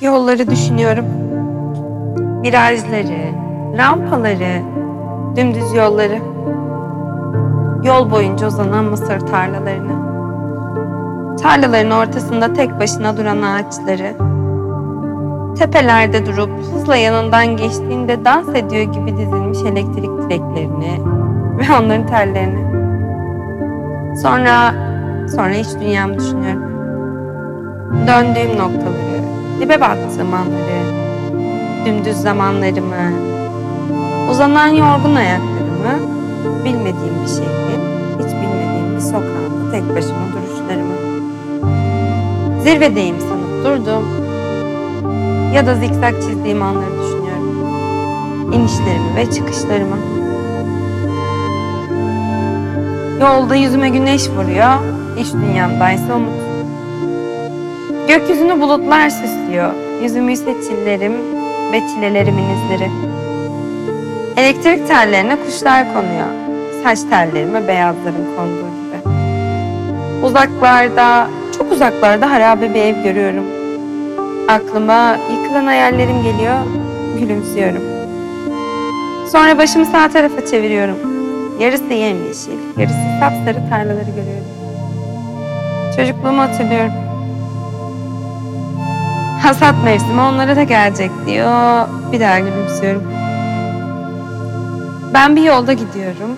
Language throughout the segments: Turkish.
yolları düşünüyorum. Virajları, rampaları, dümdüz yolları. Yol boyunca uzanan mısır tarlalarını. Tarlaların ortasında tek başına duran ağaçları. Tepelerde durup hızla yanından geçtiğinde dans ediyor gibi dizilmiş elektrik direklerini ve onların tellerini. Sonra, sonra iç dünyamı düşünüyorum. Döndüğüm noktaları, dibe baktığım anları, dümdüz zamanlarımı, uzanan yorgun ayaklarımı, bilmediğim bir şehrin, hiç bilmediğim bir sokağında tek başıma duruşlarımı. Zirvedeyim sanıp durdum ya da zikzak çizdiğim anları düşünüyorum. İnişlerimi ve çıkışlarımı. Yolda yüzüme güneş vuruyor, iç dünyamdaysa umut. Gökyüzünü bulutlar süslüyor, yüzümü ise çillerim ve çilelerimin izleri. Elektrik tellerine kuşlar konuyor, saç tellerime beyazların konduğu gibi. Uzaklarda, çok uzaklarda harabe bir ev görüyorum. Aklıma yıkılan hayallerim geliyor, gülümsüyorum. Sonra başımı sağ tarafa çeviriyorum. Yarısı yemyeşil, yarısı sapsarı tarlaları görüyorum. Çocukluğumu hatırlıyorum. Hasat mevsimi onlara da gelecek diyor. Bir daha gülümsüyorum. Ben bir yolda gidiyorum.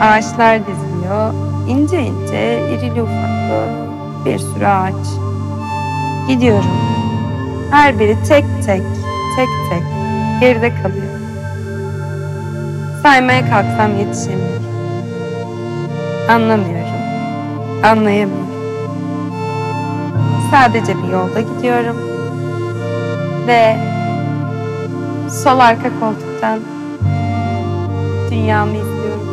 Ağaçlar diziliyor. İnce ince, irili ufaklı bir sürü ağaç. Gidiyorum. Her biri tek tek, tek tek geride kalıyor. Saymaya kalksam yetişemiyorum. Anlamıyorum. Anlayamıyorum. Sadece bir yolda gidiyorum. Ve sol arka koltuktan dünyamı izliyorum.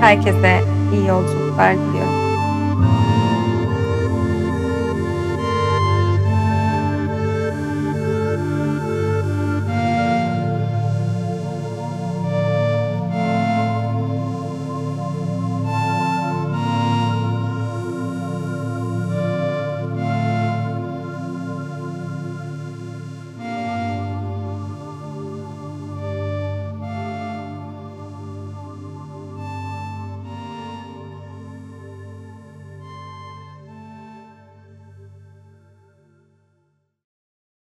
Herkese iyi yolculuklar diliyorum.